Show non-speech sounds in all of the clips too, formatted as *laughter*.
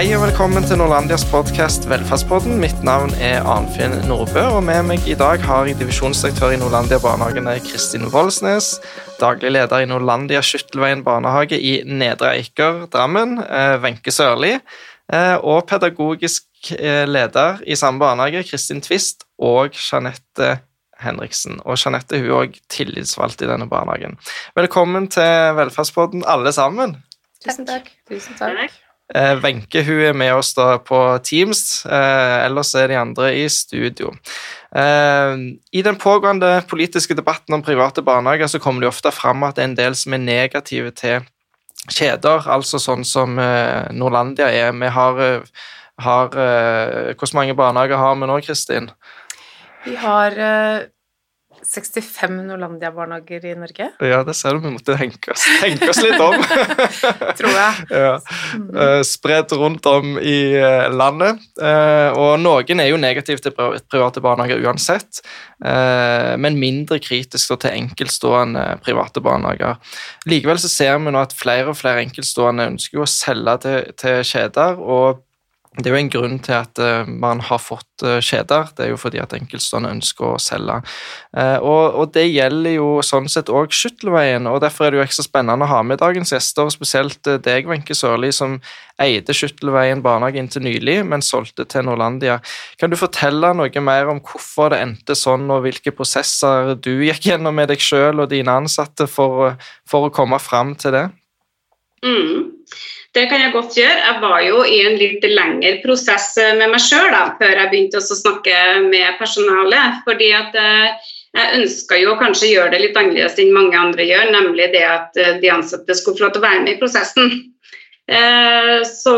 Hei og velkommen til Norlandias podkast Velferdspodden. Mitt navn er Arnfinn Nordbø, og med meg i dag har jeg divisjonsdirektør i Norlandia barnehagene Kristin Voldsnes, daglig leder i Norlandia Skyttelveien barnehage i Nedre Eiker, Drammen, eh, Wenche Sørli, eh, og pedagogisk eh, leder i samme barnehage, Kristin Twist, og Jeanette Henriksen. Og Jeanette hun er også tillitsvalgt i denne barnehagen. Velkommen til Velferdspodden, alle sammen. Tusen takk. Tusen takk. Wenche hun er med oss da på Teams, eh, ellers er de andre i studio. Eh, I den pågående politiske debatten om private barnehager så kommer det ofte fram at det er en del som er negative til kjeder, altså sånn som eh, Norlandia er. Vi har, eh, har eh, Hvor mange barnehager har vi nå, Kristin? Vi har eh, 65 Norlandia-barnehager i Norge, Ja, det ser du vi måtte tenke oss, tenke oss litt om. *laughs* tror jeg. *laughs* ja. Eh, Spredt rundt om i eh, landet. Eh, og noen er jo negative til private barnehager uansett, men mindre kritisk til enkeltstående private barnehager. Likevel så ser vi nå at flere og flere enkeltstående ønsker jo å selge til, til kjeder. og det er jo en grunn til at eh, man har fått eh, kjeder. Det er jo fordi at enkeltstående ønsker å selge. Eh, og, og det gjelder jo sånn sett òg Skyttelveien, og derfor er det jo ekstra spennende å ha med dagens gjester, og spesielt deg, Wenche Sørli, som eide Skyttelveien barnehage inntil nylig, men solgte til Norlandia. Kan du fortelle noe mer om hvorfor det endte sånn, og hvilke prosesser du gikk gjennom med deg sjøl og dine ansatte for, for å komme fram til det? Mm. Det kan jeg godt gjøre. Jeg var jo i en litt lengre prosess eh, med meg sjøl før jeg begynte å snakke med personalet. fordi at eh, jeg ønska jo kanskje å gjøre det litt annerledes enn mange andre gjør, nemlig det at eh, de ansatte skulle få lov til å være med i prosessen. Så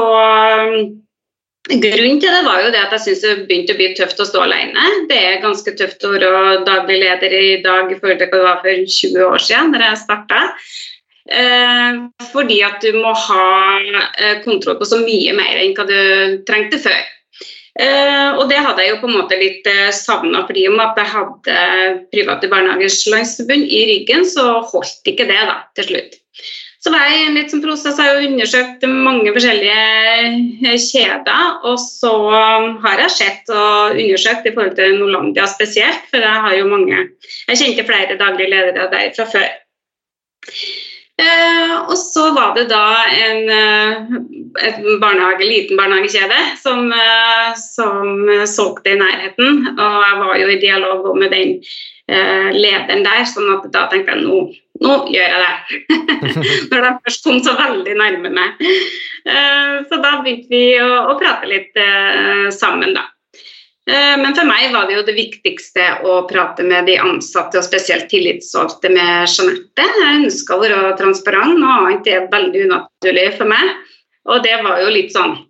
Grunnen til det var jo det at jeg syns det begynte å bli tøft å stå alene. Det er ganske tøft å være daglig leder i dag i forhold til hva det var for 20 år siden, da jeg starta. Eh, fordi at du må ha eh, kontroll på så mye mer enn hva du trengte før. Eh, og det hadde jeg jo på en måte litt eh, savna, fordi om at jeg hadde Private Barnehagers Landsforbund i ryggen, så holdt ikke det da, til slutt. Så var jeg i en litt sånn prosess, jeg har undersøkt mange forskjellige kjeder, og så har jeg sett og undersøkt i forhold til Norlandia spesielt, for jeg har jo mange Jeg kjente flere daglige ledere der fra før. Eh, og så var det da en, eh, barnehage, liten barnehagekjede som, eh, som solgte i nærheten. Og jeg var jo i dialog med den eh, lederen der, sånn at da tenkte jeg nå, nå gjør jeg det. *laughs* Når de først kom så veldig nærme meg. Eh, så da begynte vi å, å prate litt sammen, da. Eh, Men for meg var det jo det viktigste å prate med de ansatte, og spesielt tillitsvalgte med Jeanette. Jeg ønska å være transparent, noe annet er veldig unaturlig for meg. Og det var jo litt sånn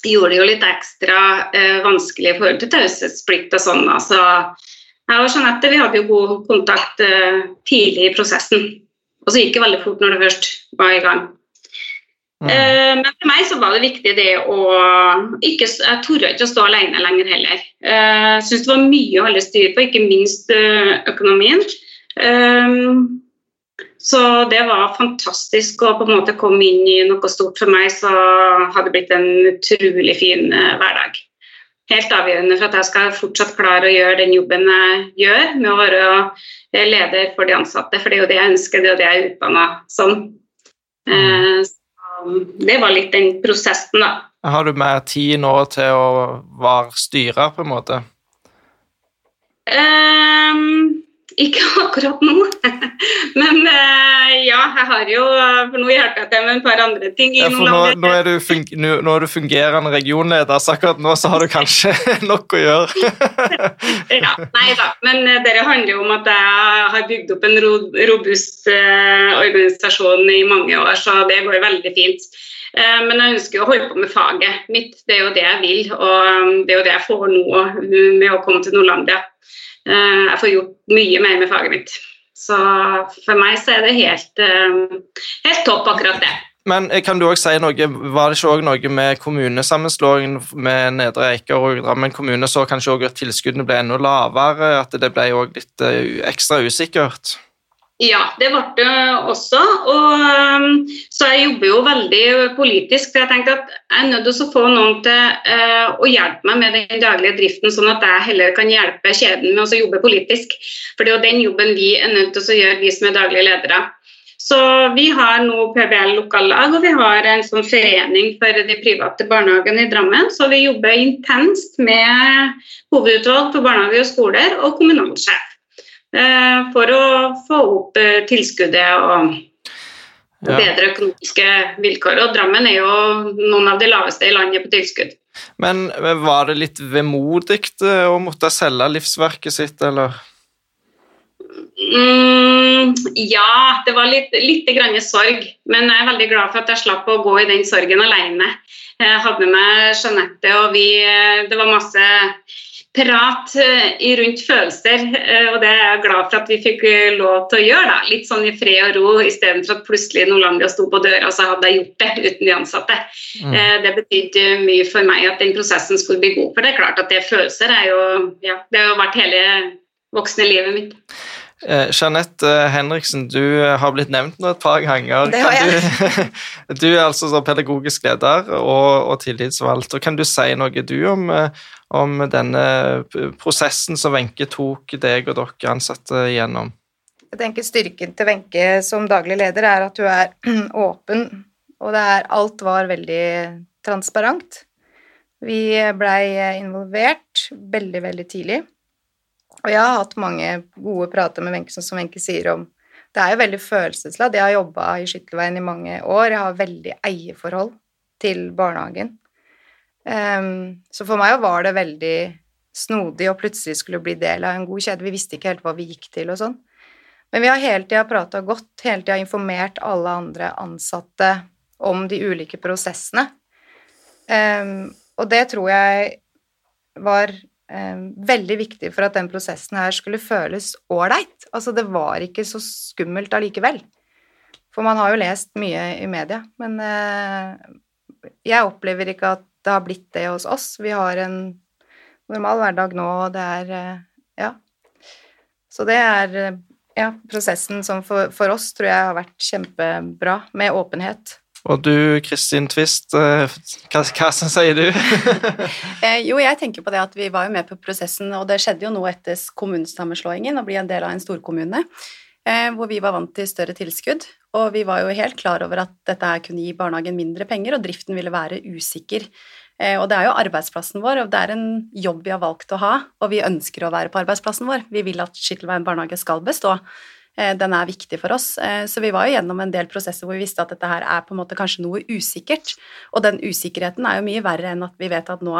Gjorde det jo litt ekstra eh, vanskelig i forhold til taushetsplikt og sånn. Altså, jeg og Jeanette vi hadde jo god kontakt eh, tidlig i prosessen. Og så gikk det veldig fort når det først var i gang. Eh, Men for meg så var det viktig det å ikke, Jeg torde ikke å stå alene lenger heller. Jeg syns det var mye å holde styr på, ikke minst eh, økonomien. Eh, Så det var fantastisk å på en måte komme inn i noe stort for meg, så har det blitt en utrolig fin hverdag. Helt avgjørende for at jeg skal fortsatt klare å gjøre den jobben jeg gjør, med å være leder for de ansatte, for det er jo det jeg ønsker, det er jo det jeg er utdanna som. Eh, så det var litt den prosessen, da. Har du mer tid nå til å være styrer, på en måte? Ehm, ikke akkurat nå, *laughs* men eh, ja, jeg har jo For nå hjelper jeg til med et par andre ting. i Ja, nå, nå, er nå, er du fungerende regionleder, så akkurat nå så har du kanskje *laughs* nok å gjøre. *laughs* ja, nei da, men eh, det handler jo om at jeg har bygd opp en robust eh, organisasjon i mange år, så det går veldig fint. Men jeg ønsker å holde på med faget mitt, det er jo det jeg vil, og det er jo det jeg får nå med å komme til Nordlandia. Eh, jeg får gjort mye mer med faget mitt. Så for meg så er det helt, eh, helt topp akkurat det. Men eh, kan du også si noe, var det ikke også noe med kommunesammenslåingen med Nedre Eiker og Drammen kommune, så kanskje også at tilskuddene ble enda lavere, at det ble òg litt ekstra usikkert? Ja, det ble det også. Og, um, så jeg jobber jo veldig politisk. for Jeg tenkte at jeg er nødt til å få noen til uh, å hjelpe meg med den daglige driften, sånn at jeg heller kan hjelpe kjeden med å jobbe politisk. For det er jo den jobben vi er nødt til å gjøre, vi som er daglige ledere. Så Vi har nå PBL lokallag og vi har en sånn forening for de private barnehagene i Drammen. Så vi jobber intenst med hovedutvalg for barnehager og skoler og kommunalsjef. Eh, for å få opp eh, tilskuddet og bedre økonomiske vilkår. Og Drammen er jo noen av de laveste i landet på tilskudd. Men var det litt vemodig eh, å måtte selge livsverket sitt, eller? Mm, ja, det var litt, litt grann sorg. Men jeg er veldig glad for at jeg slapp å gå i den sorgen alene. Jeg hadde med meg Jeanette, og vi, det var masse prat eh, rundt følelser, eh, og det er jeg glad for at vi fikk eh, lov til å gjøre. Da. Litt sånn i fred og ro, istedenfor at plutselig Norlandia sto på døra, så hadde jeg gjort det uten de ansatte. Mm. Det betydde mye for meg at den prosessen skulle bli god. For det er klart at det følelser er jo ja, Det har jo vært hele voksne livet mitt. Eh, Jeanette Henriksen, du har blitt nevnt nå et par ganger. Det har jeg. Du, *laughs* du er altså pedagogisk leder og, og tillitsvalgt. og Kan du si noe du om, om denne prosessen som Wenche tok deg og dere ansatte gjennom? Jeg tenker Styrken til Wenche som daglig leder er at du er *clears throat* åpen, og er, alt var veldig transparent. Vi blei involvert veldig, veldig tidlig. Og jeg har hatt mange gode prater med Wenche, som Wenche sier om Det er jo veldig følelsesladd. Jeg har jobba i Skytterveien i mange år. Jeg har veldig eierforhold til barnehagen. Um, så for meg var det veldig snodig å plutselig skulle bli del av en god kjede. Vi visste ikke helt hva vi gikk til og sånn. Men vi har hele tida prata godt, hele tida informert alle andre ansatte om de ulike prosessene. Um, og det tror jeg var um, veldig viktig for at den prosessen her skulle føles ålreit. Altså, det var ikke så skummelt allikevel. For man har jo lest mye i media, men eh, jeg opplever ikke at det har blitt det hos oss. Vi har en normal hverdag nå, og det er eh, Ja. Så det er eh, ja, prosessen som for, for, oss tror jeg har vært kjempebra, med åpenhet. Og du, Kristin Twist, eh, hva, hva sier du? *laughs* jo, jeg tenker på det at vi var jo med på prosessen, og det skjedde jo noe etter kommunesammenslåingen, å bli en del av en storkommune, hvor vi var vant til større tilskudd. Og vi var jo helt klar over at dette her kunne gi barnehagen mindre penger, og driften ville være usikker. Eh, og det er jo arbeidsplassen vår, og det er en jobb vi har valgt å ha, og vi ønsker å være på arbeidsplassen vår. Vi vil at Skittelveien barnehage skal bestå. Eh, den er viktig for oss. Eh, så vi var jo gjennom en del prosesser hvor vi visste at dette her er på en måte kanskje noe usikkert. Og den usikkerheten er jo mye verre enn at vi vet at nå,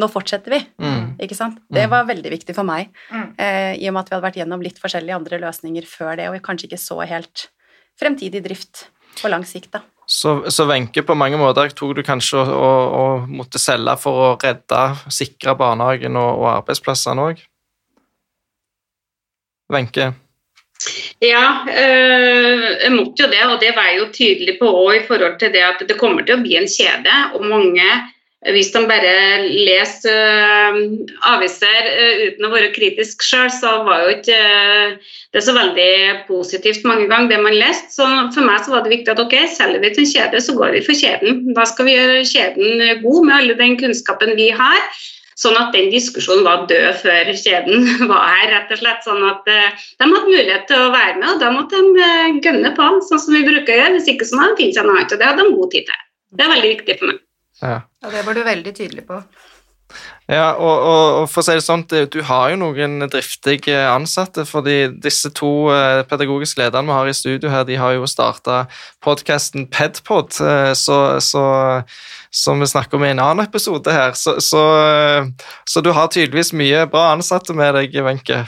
nå fortsetter vi. Mm. Ikke sant? Det mm. var veldig viktig for meg, mm. i og med at vi hadde vært gjennom litt forskjellige andre løsninger før det, og kanskje ikke så helt fremtidig drift på lang sikt. da. Så Wenche, på mange måter tok du kanskje å, måtte selge for å redde, sikre barnehagen og, og arbeidsplassene òg? Wenche? Ja, øh, jeg måtte jo det, og det var jo tydelig på òg i forhold til det at det kommer til å bli en kjede. og mange hvis de bare leser uh, aviser uten å være kritisk sjøl, så var jo ikke det så veldig positivt mange ganger, det man leste. Så for meg så var det viktig at ok, selger vi til en kjede, så går vi for kjeden. Da skal vi gjøre kjeden god med alle den kunnskapen vi har. Sånn at den diskusjonen var død før kjeden *laughs* var her, rett og slett. Sånn at de hadde mulighet til å være med, og da måtte de gønne på, sånn som vi bruker å gjøre. Hvis ikke så må de finne seg noe annet, og det hadde de god tid til. Det er veldig viktig for meg. Ja. ja det var du veldig tydelig på. Ja, og, og, og, for å si det sånn, du har jo noen driftige ansatte. fordi disse to eh, pedagogiske lederne vi har i studio her, de har jo starta podkasten Pedpod, eh, så, så, som vi snakker om i en annen episode her. Så, så, så du har tydeligvis mye bra ansatte med deg, Wenche?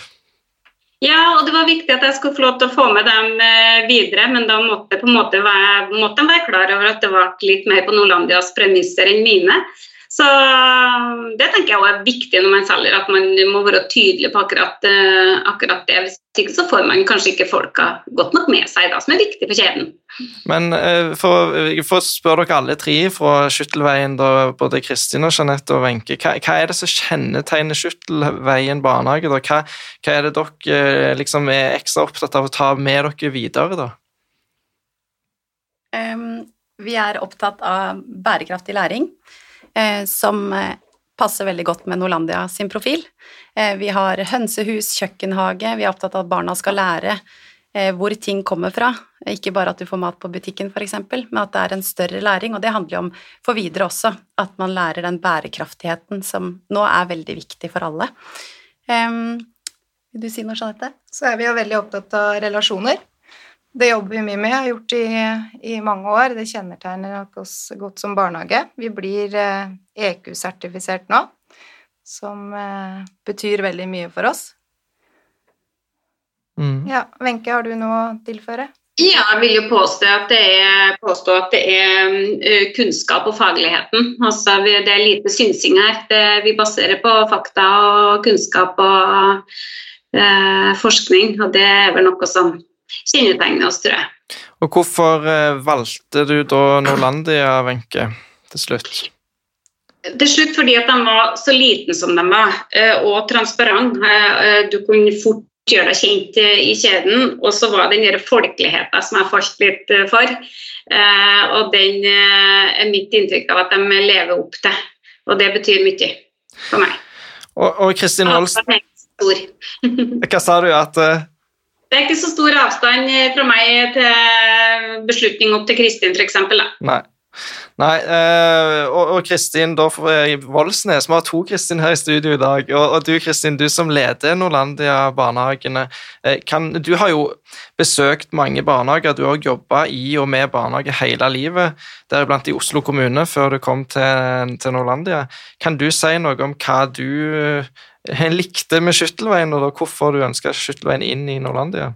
Ja, og det var viktig at jeg skulle få lov til å få med dem eh, videre, men da måtte, på være, de være klar over at det var litt mer på Nordlandias premisser enn mine. Så det tenker jeg også er viktig når man selger, at man må være tydelig på akkurat, uh, akkurat det. Hvis ikke så får man kanskje ikke folka godt nok med seg, da, som er viktig for kjeden. Men uh, for, for å spørre dere alle tre fra Skyttelveien, da, både Kristin og Jeanette og Wenche, hva, hva, er det som kjennetegner Skyttelveien barnehage? Da? Hva, hva er det dere liksom er ekstra opptatt av å ta med dere videre, da? Um, vi er opptatt av bærekraftig læring, eh, som eh, passer veldig godt med Norlandia sin profil. Eh, vi har hønsehus, kjøkkenhage, vi er opptatt av at barna skal lære eh, hvor ting kommer fra. Ikke bare at du får mat på butikken, f.eks., men at det er en større læring. Og det handler jo om for videre også, at man lærer den bærekraftigheten som nå er veldig viktig for alle. vil du si noe, Jeanette? Så er vi jo veldig opptatt av relasjoner. Det jobber vi mye med, har gjort i, i mange år. Det kjennetegner oss godt som barnehage. Vi blir eh, EQ-sertifisert nå, som eh, betyr veldig mye for oss. Mm. Ja, Wenche, har du noe å tilføre? Ja, jeg vil jo påstå at det er, påstå at det er uh, kunnskap og fagligheten. Altså, det er lite synsing her. Det, vi baserer på fakta og kunnskap og eh, forskning, og det er vel noe som kjennetegner oss, tror jeg. Og hvorfor eh, valgte du da Norlandia, Wenche, til slutt? Til slutt fordi at de var så liten som de var, eh, og transparent. Eh, du kunne fort gjøre deg kjent i kjeden, og så var den folkeligheten som jeg falt litt for. Og den er mitt inntrykk av at de lever opp til, og det betyr mye for meg. Og Kristin Holst *laughs* Hva sa du? At det er ikke så stor avstand fra meg til beslutning opp til Kristin, f.eks. Nei. Nei, øh, og, Kristin da Voldsnes, vi har to Kristin her i studio i dag. Og, og du Kristin, du som leder Norlandia-barnehagene. Eh, du har jo besøkt mange barnehager, du har jobba i og med barnehage hele livet, deriblant i Oslo kommune, før du kom til, til Norlandia. Kan du si noe om hva du eh, likte med Skyttelveien, og da hvorfor du ønska Skyttelveien inn i Norlandia?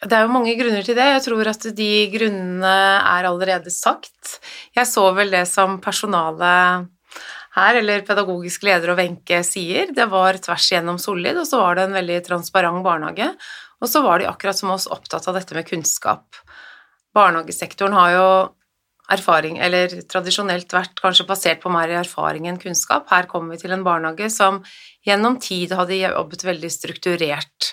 Det er jo mange grunner til det. Jeg tror at de grunnene er allerede sagt. Jeg så vel det som personalet her, eller pedagogisk leder og Wenche sier. Det var tvers igjennom solid, og så var det en veldig transparent barnehage. Og så var de akkurat som oss opptatt av dette med kunnskap. Barnehagesektoren har jo erfaring, eller tradisjonelt vært kanskje basert på mer erfaring enn kunnskap. Her kommer vi til en barnehage som gjennom tid hadde jobbet veldig strukturert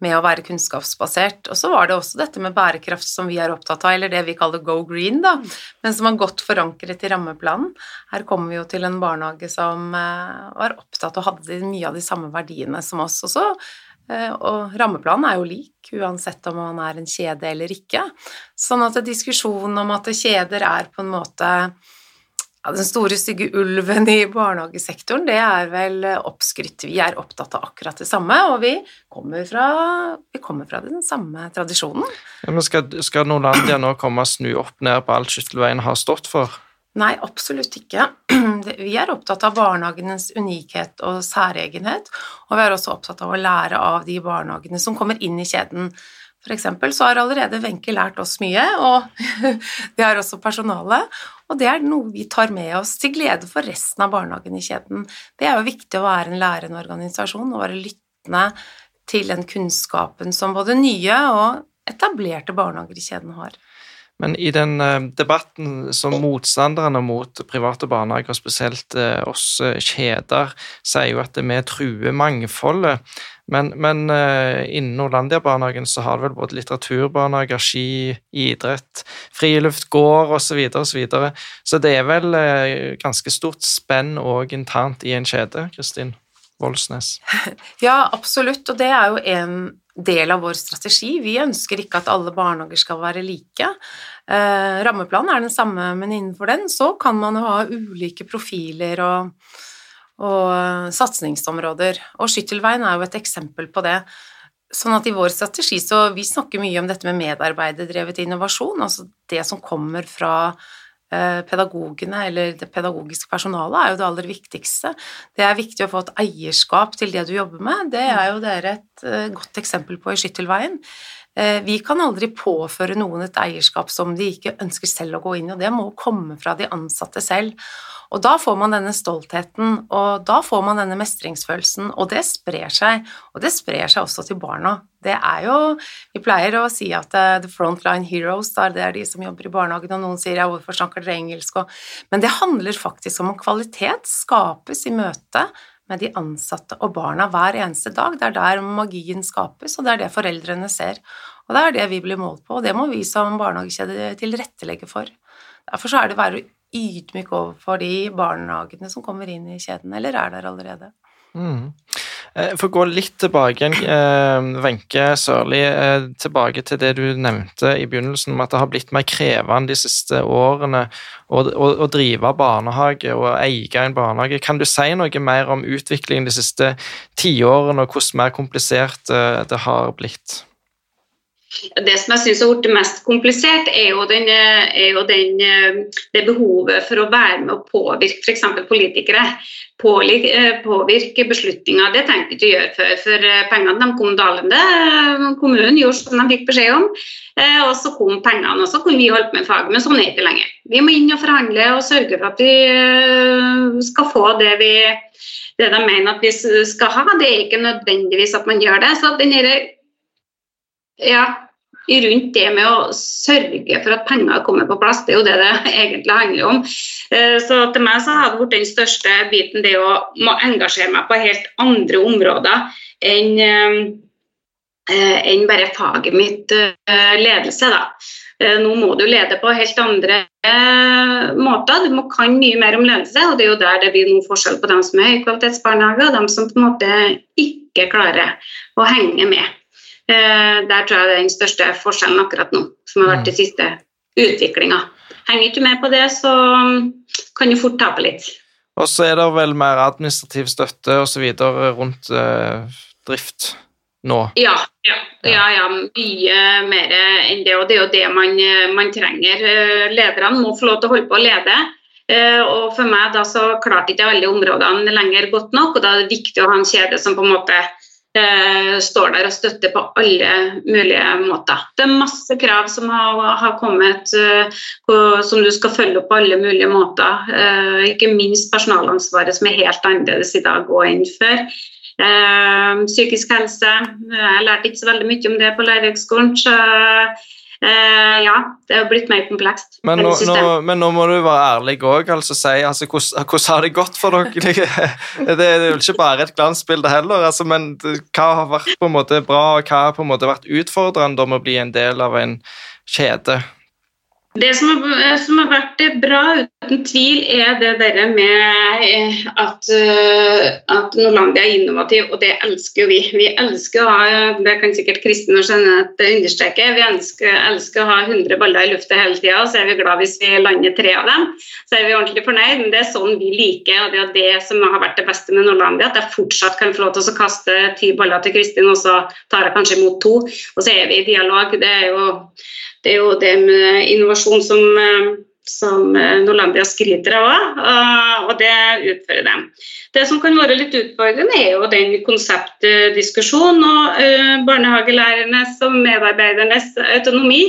med å være kunnskapsbasert. Og så var det også dette med bærekraft som vi er opptatt av, eller det vi kaller go green, da, men som var godt forankret i rammeplanen. Her kommer vi jo til en barnehage som eh, var opptatt og hadde mye av de samme verdiene som oss. Og så og rammeplanen er jo lik uansett om man er en kjede eller ikke. Sånn at diskusjonen om at kjeder er på en måte ja, den store, stygge ulven i barnehagesektoren, det er vel oppskrytt. Vi er opptatt av akkurat det samme, og vi kommer fra, vi kommer fra den samme tradisjonen. Ja, men skal, skal Norlandia nå komme og snu opp ned på alt Skyttelveien har stått for? Nei, absolutt ikke. *clears throat* Vi er opptatt av barnehagenes unikhet og særegenhet, og vi er også opptatt av å lære av de barnehagene som kommer inn i kjeden. For eksempel så har allerede Wenche lært oss mye, og *laughs* det har også personalet. Og det er noe vi tar med oss til glede for resten av barnehagen i kjeden. Det er jo viktig å være en lærende organisasjon og være lyttende til den kunnskapen som både nye og etablerte barnehager i kjeden har. Men i den uh, debatten som motstanderne mot private barnehager, spesielt uh, oss uh, kjeder, sier jo at vi truer mangfoldet. Men, men innen Norlandia-barnehagen så har det vel både litteraturbarnehager, ski, idrett, friluft, gård osv. Så, og så, videre. så det er vel ganske stort spenn òg internt i en kjede, Kristin Voldsnes? *laughs* Ja, absolutt, og det er jo en del av vår strategi. Vi ønsker ikke at alle barnehager skal være like. Eh, rammeplanen er den samme, men innenfor den så kan man jo ha ulike profiler og, og satsingsområder. Og Skyttelveien er jo et eksempel på det. Sånn at i vår strategi så vi snakker mye om dette med medarbeiderdrevet innovasjon, altså det som kommer fra pedagogene eller det pedagogiske personalet er jo det aller viktigste. Det er viktig å få et eierskap til det du jobber med. Det er jo dere et eh, godt eksempel på i Skyttelveien. Eh, vi kan aldri påføre noen et eierskap som de ikke ønsker selv å gå inn i, og det må komme fra de ansatte selv. Og da får man denne stoltheten, og da får man denne mestringsfølelsen, og det sprer seg. Og det sprer seg også til barna. Det er jo Vi pleier å si at uh, the frontline heroes, det er de som jobber i barnehagen, og noen sier ja, hvorfor snakker dere engelsk? Og, men det handler faktisk om kvalitet skapes i møte med de ansatte og barna hver eneste dag. Det er der magien skapes, og det er det foreldrene ser. Og det er det vi blir målt på, og det må vi som barnehagekjede tilrettelegge for. Derfor så er det å være ydmyk overfor de barnehagene som kommer inn i kjeden, eller er der allerede. Mm. Eh, for å gå litt tilbake igjen, eh, Wenche Sørli, eh, tilbake til det du nevnte i begynnelsen om at det har blitt mer krevende de siste årene å, å, å drive barnehage og eie en barnehage. Kan du si noe mer om utviklingen de siste tiårene, og hvordan mer komplisert det har blitt? Det som jeg syns har blitt mest komplisert, er jo, den, er jo den, det behovet for å være med og påvirke f.eks. politikere. Påvirke beslutninger. Det tenkte ikke å gjøre før. For pengene de kom dalende. Kommunen gjorde som de fikk beskjed om, eh, og så kom pengene. Og så kunne vi holde med faget, men sånn er det ikke lenger. Vi må inn og forhandle og sørge for at vi eh, skal få det vi det de mener at vi skal ha. Det er ikke nødvendigvis at man gjør det. så den ja, rundt det med å sørge for at penger kommer på plass. Det er jo det det egentlig handler om. Eh, så til meg så hadde vært den største biten det å engasjere meg på helt andre områder enn, eh, enn bare faget mitt eh, ledelse. da. Nå må du lede på helt andre måter. Du må kan mye mer om ledelse, og det er jo der det blir noen forskjell på dem som er høykvalitetsbarnehage, og dem som på en måte ikke klarer å henge med. Eh, der tror jeg det er den største forskjellen akkurat nå, som har vært den mm. siste utviklinga. Henger ikke med på det, så kan du fort tape litt. Og så er det vel mer administrativ støtte osv. rundt eh, drift nå? Ja, ja, ja, ja, mye mer enn det. Og det er jo det man, man trenger. Eh, lederne må få lov til å holde på å lede. Og for meg da så klarte ikke alle områdene lenger godt nok, og da er det viktig å ha en kjede som på en måte eh, står der og støtter på alle mulige måter. Det er masse krav som har, har kommet uh, som du skal følge opp på alle mulige måter. Uh, ikke minst personalansvaret, som er helt annerledes i dag og enn før. Uh, psykisk helse. Jeg lærte ikke så veldig mye om det på lærerhøgskolen. Uh, ja, det har blitt mer komplekst. Men nå, nå, men nå må du være ærlig òg. Altså, si, altså, hvordan, hvordan, har det gått for dere? *laughs* det er jo ikke bare et glansbilde heller. Altså, men hva har vært på en måte bra, og hva har på en måte vært utfordrende om å bli en del av en kjede? Det som har, som har, vært bra, uten tvil, er det der med eh, at, eh, at Norlandia er innovativ, og det elsker vi. Vi elsker å ha det kan sikkert Kristin og Jeanette understreke, vi elsker, elsker, å ha 100 baller i lufta hele tida, så er vi glad hvis vi lander tre av dem. Så er vi ordentlig fornøyd, men det er sånn vi liker, og det er det som har vært det beste med Norlandia, at jeg fortsatt kan få lov til å kaste ti baller til Kristin, og så tar jeg kanskje imot to, og så er vi i dialog. Det er jo det er jo det med innovasjon som, eh, som eh, Norlandia skryter av òg, og det utfører de. Det som kan være litt utfordrende, er jo den konseptdiskusjonen og eh, barnehagelærernes og medarbeidernes autonomi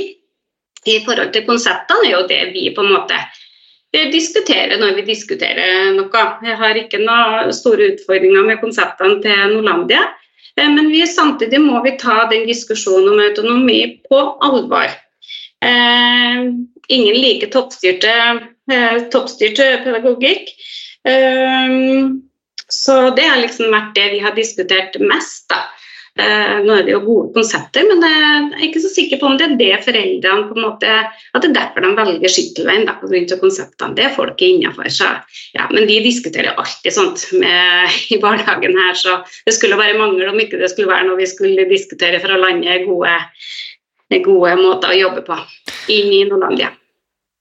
i forhold til konseptene, er jo det vi på en måte diskuterer når vi diskuterer noe. Jeg har ikke noen store utfordringer med konseptene til Norlandia. Men vi, samtidig må vi ta den diskusjonen om autonomi på alvor. Eh, ingen liker toppstyrte, eh, toppstyrt pedagogikk. Eh, så det har liksom vært det vi har diskutert mest. da. Nå er det jo gode konsepter, men jeg er ikke så sikker på om det er det foreldrene på en måte, At det er derfor de velger skyttelveien pga. konseptene. Det er folket innafor. Ja, men vi diskuterer alltid sånt med, i barnehagen her, så det skulle bare mangle om ikke det skulle være noe vi skulle diskutere for å lande gode gode måter å jobbe på inn i Norlandia.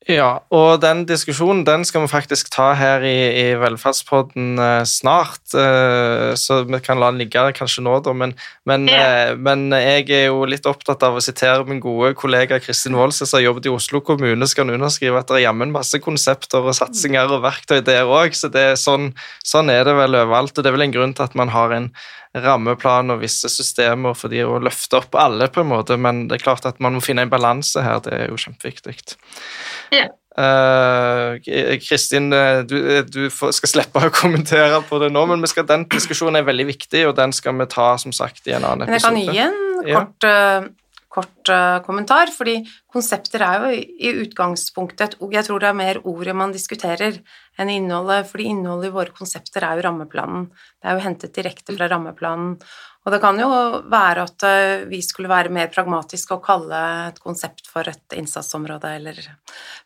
Ja, og den diskusjonen den skal vi faktisk ta her i, i Velferdspodden eh, snart, eh, så vi kan la den ligge kanskje nå, da. Men, men, ja. eh, men, jeg er jo litt opptatt av å sitere min gode kollega Kristin Wold, som har jobbet i Oslo kommune, skal underskrive at det er jammen masse konsepter og satsinger og verktøy der òg, så det er sånn, sånn, er det vel overalt. Og det er vel en grunn til at man har en rammeplan og visse systemer for de å løfte opp alle, på en måte, men det er klart at man må finne en balanse her. Det er jo kjempeviktig. Ja. Uh, Kristin, du, du, skal slippe å kommentere på det nå, men skal, den diskusjonen er veldig viktig, og den skal vi ta som sagt i en annen episode. Men jeg kan gi en kort, uh, kort uh, kommentar, fordi konsepter er jo i utgangspunktet Jeg tror det er mer ordet man diskuterer enn innholdet, fordi innholdet i våre konsepter er jo rammeplanen. Det er jo hentet direkte fra rammeplanen. Og det kan jo være at eh, vi skulle være mer pragmatiske og kalle et konsept for et innsatsområde eller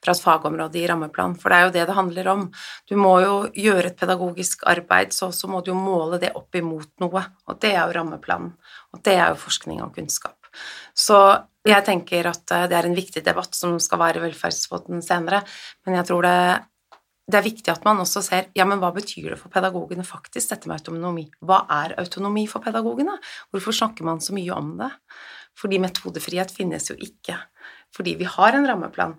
fra et fagområde i rammeplan, for det er jo det det handler om. Du må jo gjøre et pedagogisk arbeid, så, så må du jo måle det opp imot noe, og det er jo rammeplanen. Og det er jo forskning og kunnskap. Så jeg tenker at eh, det er en viktig debatt som skal være i senere, men jeg tror det det er viktig at man også ser ja, men hva betyr det for pedagogene faktisk, dette med autonomi. Hva er autonomi for pedagogene? Hvorfor snakker man så mye om det? Fordi metodefrihet finnes jo ikke. Fordi vi har en rammeplan.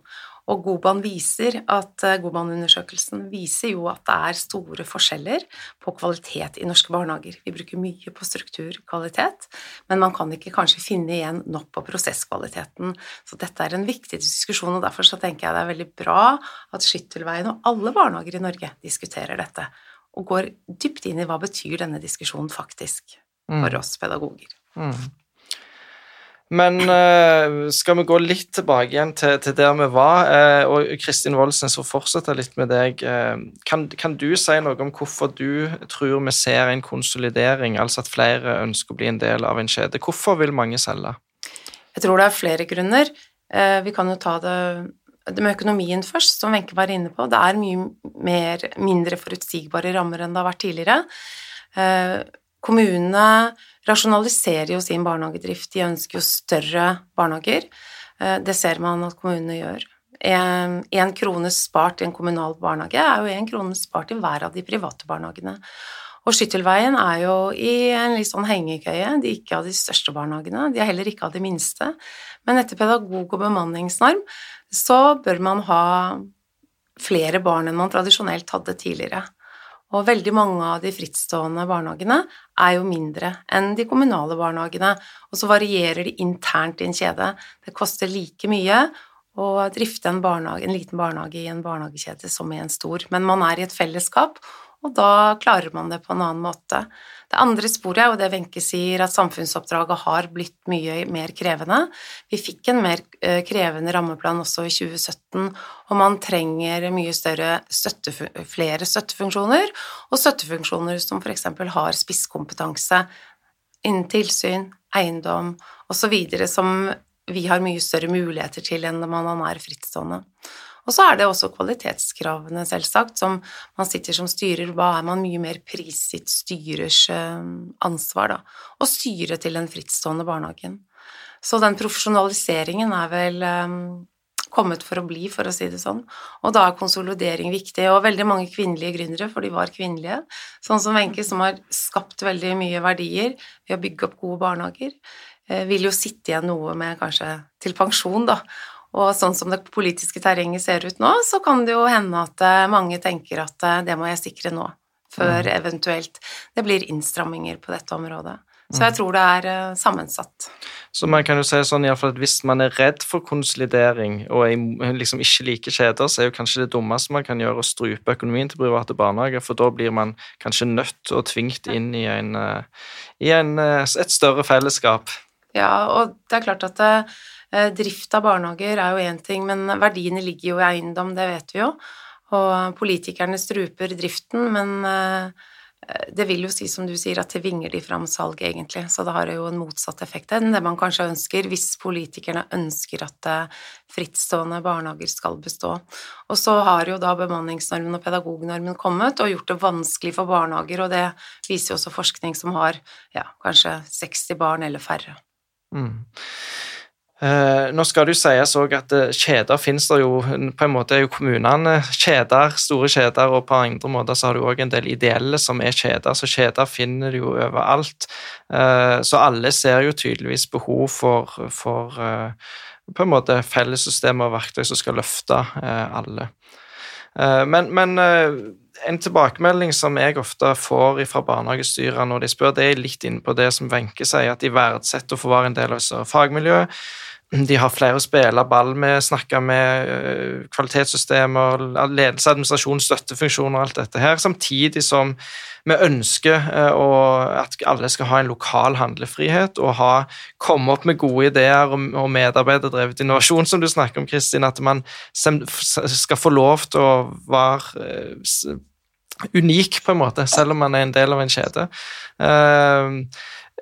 Og Goban viser at eh, Goban-undersøkelsen viser jo at det er store forskjeller på kvalitet i norske barnehager. Vi bruker mye på strukturkvalitet, men man kan ikke kanskje finne igjen nok på prosesskvaliteten. Så dette er en viktig diskusjon, og derfor så tenker jeg det er veldig bra at Skyttelveien og alle barnehager i Norge diskuterer dette, og går dypt inn i hva betyr denne diskusjonen faktisk for mm. oss pedagoger. Mm. Men uh, skal vi gå litt tilbake igjen til, til der vi var, uh, og Kristin Woldsen, så fortsetter litt med deg. Uh, kan, kan, du si noe om hvorfor du tror vi ser en konsolidering, altså at flere ønsker å bli en del av en kjede? Hvorfor vil mange selge? Jeg tror det er flere grunner. vi kan jo ta det, det med økonomien først, som Wenche var inne på. Det er mye mer, mindre forutsigbare rammer enn det har vært tidligere. Kommunene rasjonaliserer jo sin barnehagedrift. De ønsker jo større barnehager. Eh, det ser man at kommunene gjør. Én krone spart i en kommunal barnehage er jo én krone spart i hver av de private barnehagene. Og Skyttelveien er jo i en litt sånn hengekøye. De er ikke av de største barnehagene, de er heller ikke av de minste. Men etter pedagog- og bemanningsnorm så bør man ha flere barn enn man tradisjonelt hadde tidligere. Og veldig mange av de frittstående barnehagene er jo mindre enn de kommunale barnehagene, og så varierer de internt i en kjede. Det koster like mye å drifte en, en liten barnehage i en barnehagekjede som i en stor, men man er i et fellesskap, og da klarer man det på en annen måte. Det andre sporet, er og det Wenche sier, at samfunnsoppdraget har blitt mye mer krevende. Vi fikk en mer eh, krevende rammeplan også i 2017, og man trenger mye større støtte, flere støttefunksjoner, og støttefunksjoner som f.eks. har spisskompetanse innen tilsyn, eiendom osv., som vi har mye større muligheter til enn når man er frittstående. Og så er det også kvalitetskravene, selvsagt, som man sitter som styrer. Hva er man mye mer prisgitt styrers eh, ansvar, da? Å styre til den frittstående barnehagen. Så den profesjonaliseringen er vel um, kommet for å bli, for å si det sånn. Og da er konsolidering viktig. Og veldig mange kvinnelige gründere, for de var kvinnelige, sånn som Wenche, som har skapt veldig mye verdier ved å bygge opp gode barnehager, eh, vil jo sitte igjen noe med kanskje til pensjon, da. Og sånn som det politiske terrenget ser ut nå, så kan det jo hende at eh, mange tenker at eh, det må jeg sikre nå, før mm. eventuelt det blir innstramminger på dette området. Så jeg mm. tror det er eh, sammensatt. Så man kan jo si sånn iallfall at hvis man er redd for konsolidering og liksom ikke liker kjeder, så er jo kanskje det dummeste man kan gjøre å strupe økonomien til private barnehager, for da blir man kanskje nødt og tvingt inn i, en, i en, et større fellesskap. Ja, og det er klart at det, drift av barnehager er jo én ting, men verdiene ligger jo i eiendom, det vet vi jo. Og politikerne struper driften, men eh, det vil jo si, som du sier, at det vinger de fram salg, egentlig. Så det har jo en motsatt effekt enn det man kanskje ønsker, hvis politikerne ønsker at eh, frittstående barnehager skal bestå. Og så har jo da bemanningsnormen og pedagognormen kommet og gjort det vanskelig for barnehager, og det viser jo også forskning som har ja, kanskje 60 barn eller færre. Mm. Uh, nå skal det jo sies òg at uh, kjeder finnes det jo På en måte er jo kommunene kjeder, store kjeder, og på andre måter så har du òg en del ideelle som er kjeder, så kjeder finner du jo overalt. Uh, så alle ser jo tydeligvis behov for, for på en måte fellessystemer og verktøy som skal løfte alle. Men, men en tilbakemelding som jeg ofte får fra barnehagestyrene når de spør, det er litt inne på det som Wenche sier, at de verdsetter å få være en del av fagmiljøet. De har flere å spille ball med, snakke med eh, kvalitetssystemer, ledelse, administrasjon, støttefunksjoner og alt dette her, samtidig som vi ønsker eh, at alle skal ha en lokal handlefrihet og ha, komme opp med gode ideer og medarbeiderdrevet innovasjon, som du snakker om, Kristin, at man skal få lov til å være eh, unik, på en måte, selv om man er en del av en kjede. Eh,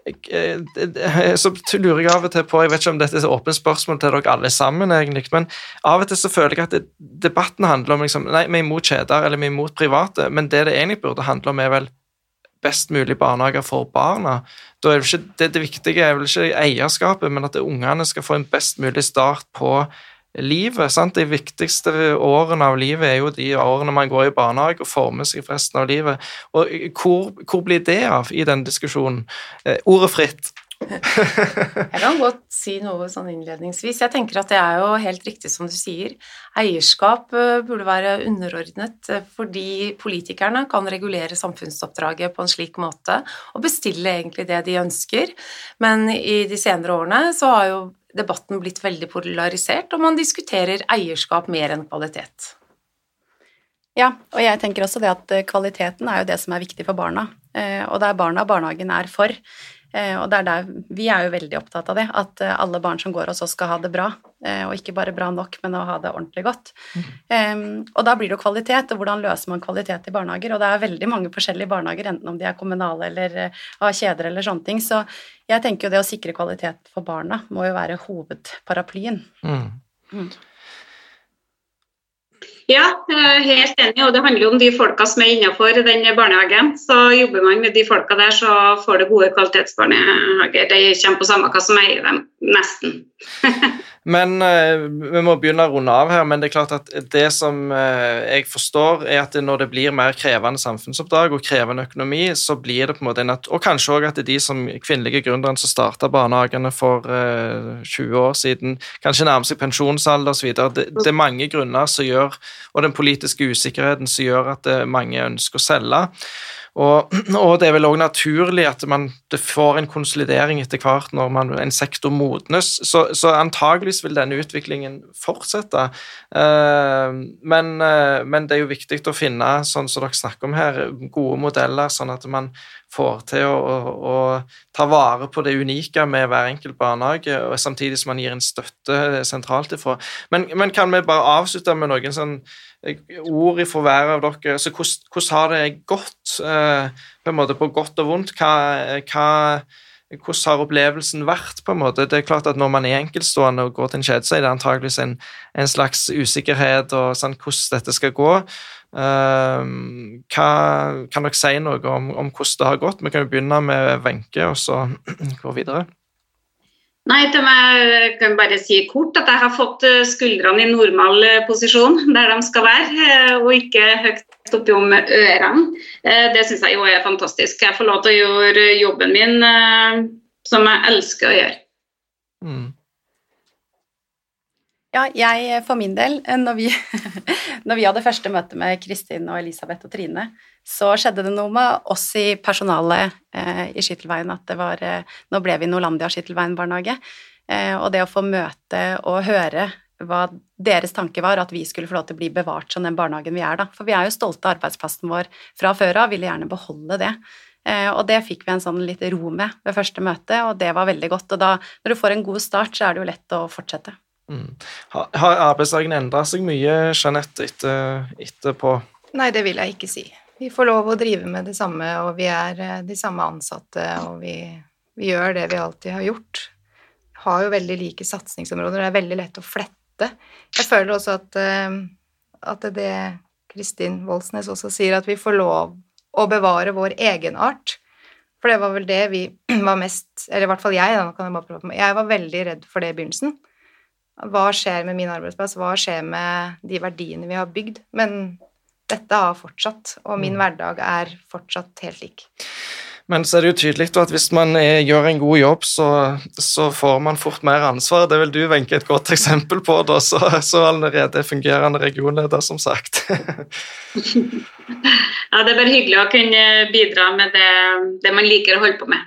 så lurer jeg av og til på Jeg vet ikke om dette er et åpent spørsmål til dere alle sammen, egentlig, men av og til så føler jeg at det, debatten handler om liksom, Nei, vi er imot kjeder, eller vi er imot private, men det det egentlig burde handle om, er vel best mulig barnehager for barna. Da er det, ikke, det, det viktige er vel ikke eierskapet, men at ungene skal få en best mulig start på livet. Sant? De viktigste årene av livet er jo de årene man går i barnehage og former seg for resten av livet. Og hvor, hvor blir det av i den diskusjonen? Eh, ordet fritt. *laughs* jeg kan godt si noe sånn innledningsvis. Jeg tenker at det er jo helt riktig som du sier. Eierskap eh, burde være underordnet eh, fordi politikerne kan regulere samfunnsoppdraget på en slik måte og bestille egentlig det de ønsker. Men i de senere årene så har jo debatten blitt veldig polarisert, og man diskuterer eierskap mer enn kvalitet. Ja, og jeg tenker også det at kvaliteten er jo det som er viktig for barna. Eh, og det er barna barnehagen er for. Eh, og det er der, vi er jo veldig opptatt av det, at eh, alle barn som går hos oss skal ha det bra. Eh, og ikke bare bra nok, men å ha det ordentlig godt. Mm. Um, og da blir det jo kvalitet, og hvordan løser man kvalitet i barnehager? Og det er veldig mange forskjellige barnehager, enten om de er kommunale eller har kjeder eller sånne ting. Så jeg tenker jo det å sikre kvalitet for barna må jo være hovedparaplyen. Mm. Mm. Ja, helt enig. Og det handler jo om de folka som er innenfor den barnehagen. Så jobber man med de folka der, så får du gode kvalitetsbarnehager. De kommer på samme hva som eier dem, nesten. *laughs* Men uh, Vi må begynne å runde av her, men det er klart at det som uh, jeg forstår, er at når det blir mer krevende samfunnsoppdrag og krevende økonomi, så blir det på en måte en at, Og kanskje òg at det er de som kvinnelige gründerne som starta barnehagene for uh, eh, 20 år siden, kanskje nærmer seg pensjonsalder osv. Det, det er mange grunner som gjør, og den politiske usikkerheten som gjør at mange ønsker å selge. Og, *clears throat* og, det er vel òg naturlig at man får en konsolidering etter hvert når man, en sektor modnes. Så, så antageligvis vil denne utviklingen fortsette. Uh, men, uh, men, det er jo viktig å finne, sånn som dere snakker om her, gode modeller, sånn at man får til å, å, å ta vare på det unike med hver enkelt barnehage, og samtidig som man gir en støtte sentralt ifra. Men, men kan vi bare avslutte med noen sånn ord ifra hver av dere. Altså, hvordan, hvordan har det gått, eh, på en måte på godt og vondt? Hva, hva, hvordan har opplevelsen vært? på en måte? Det er klart at Når man er enkeltstående og går til en kjede, så er det antageligvis en, en slags usikkerhet og sånn, hvordan dette skal gå. Uh, hva, kan dere si noe om, om, hvordan det har gått? Vi kan jo begynne med Wenche, og så *clears throat* gå videre. Nei, de meg kan bare si kort at jeg har fått eh, skuldrene i normal eh, posisjon, der de skal være, eh, og ikke høyt oppi om ørene. Det syns jeg jo er fantastisk. Jeg får lov til å gjøre jobben min som jeg elsker å gjøre. Mm. Ja, jeg for min del, når vi, *laughs* når vi, hadde første møte med Kristin og Elisabeth og Trine, så skjedde det noe med oss i personalet eh, i Skyttelveien at det var eh, Nå ble vi Norlandia Skyttelveien barnehage. Eh, og det å få møte og høre hva deres tanke var, at vi skulle få lov til å bli bevart som den barnehagen vi er, da. For vi er jo stolte av arbeidsplassen vår fra før av, ville gjerne beholde det. Eh, og det fikk vi en sånn litt ro med ved første møte, og det var veldig godt. Og da, når du får en god start, så er det jo lett å fortsette. Mm. Har, arbeidsdagen endra seg mye, Jeanette, etter, etterpå? Nei, det vil jeg ikke si. Vi får lov å drive med det samme, og vi er eh, de samme ansatte, og vi, vi gjør det vi alltid har gjort. Har jo veldig like satsingsområder, det er veldig lett å flette. Jeg føler også at, eh, at det Kristin Voldsnes også sier, at vi får lov å bevare vår egenart. For det var vel det vi *clears throat* var mest Eller i hvert fall jeg, da, kan jeg bare prøve på Jeg var veldig redd for det i begynnelsen. Hva skjer med min arbeidsplass? Hva skjer med de verdiene vi har bygd? Men dette har fortsatt, og min mm. hverdag er fortsatt helt lik. Men så er det jo tydelig at hvis man er, gjør en god jobb, så, så, får man fort mer ansvar. Det vil du, Wenche, et godt eksempel på, da, så, så allerede fungerende regionleder, som sagt. *laughs* ja, det er bare hyggelig å kunne bidra med det, det, man liker å holde på med.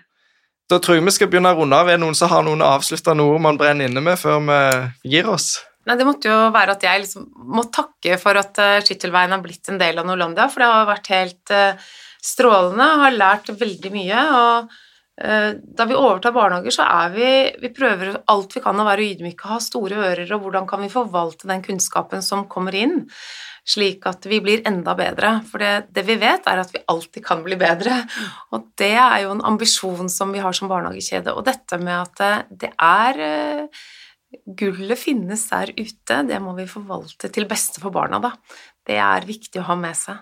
Da tror jeg vi skal begynne å runde av. Er det noen som har noen avsluttende ord man brenner inne med før vi gir oss? Nei, Det måtte jo være at jeg liksom må takke for at uh, Skyttelveien har blitt en del av Norlandia, for det har vært helt strålende. strålende. Har lært veldig mye. og uh, Da vi overtar barnehager, så er vi Vi prøver alt vi kan å være ydmyke, ha store ører, og hvordan kan vi forvalte den kunnskapen som kommer inn, slik at vi blir enda bedre. For det, det vi vet, er at vi alltid kan bli bedre. Og det er jo en ambisjon som vi har som barnehagekjede. Og dette med at det er Gullet finnes der ute, det må vi forvalte til beste for barna, da. Det er viktig å ha med seg.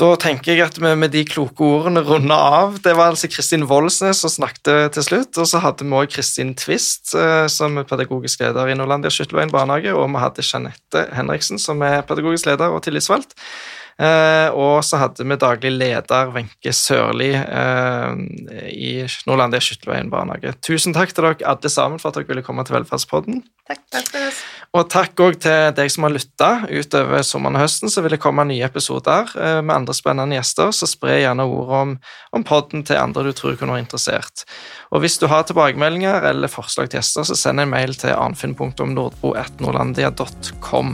Da tenker jeg at vi med de kloke ordene runder av. Det var altså Kristin Voldsnes som snakket til slutt. Og så hadde vi også Kristin Twist eh, som er pedagogisk leder i Nordlandia Skytteløyen barnehage. Og vi hadde Jeanette Henriksen som er pedagogisk leder og tillitsvalgt. Eh, og så hadde vi daglig leder Wenche Sørli eh, i Nordlandia Skytteløyen barnehage. Tusen takk til dere alle sammen for at dere ville komme til Velferdspodden. Takk, takk for oss. Og takk òg til deg som har lytta. Utover sommeren og høsten så vil det komme nye episoder eh, med andre spennende gjester, så spre gjerne ordet om, om podden til andre du tror kunne være interessert. Og hvis du har tilbakemeldinger eller forslag til gjester, så send en mail til arnfinn.nordbo.nordlandia.com.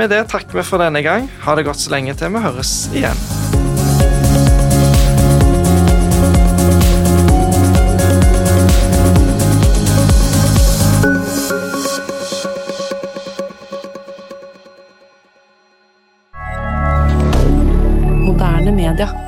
Med det takker vi for denne gang. Ha det godt så lenge til vi høres igjen. Moderne media.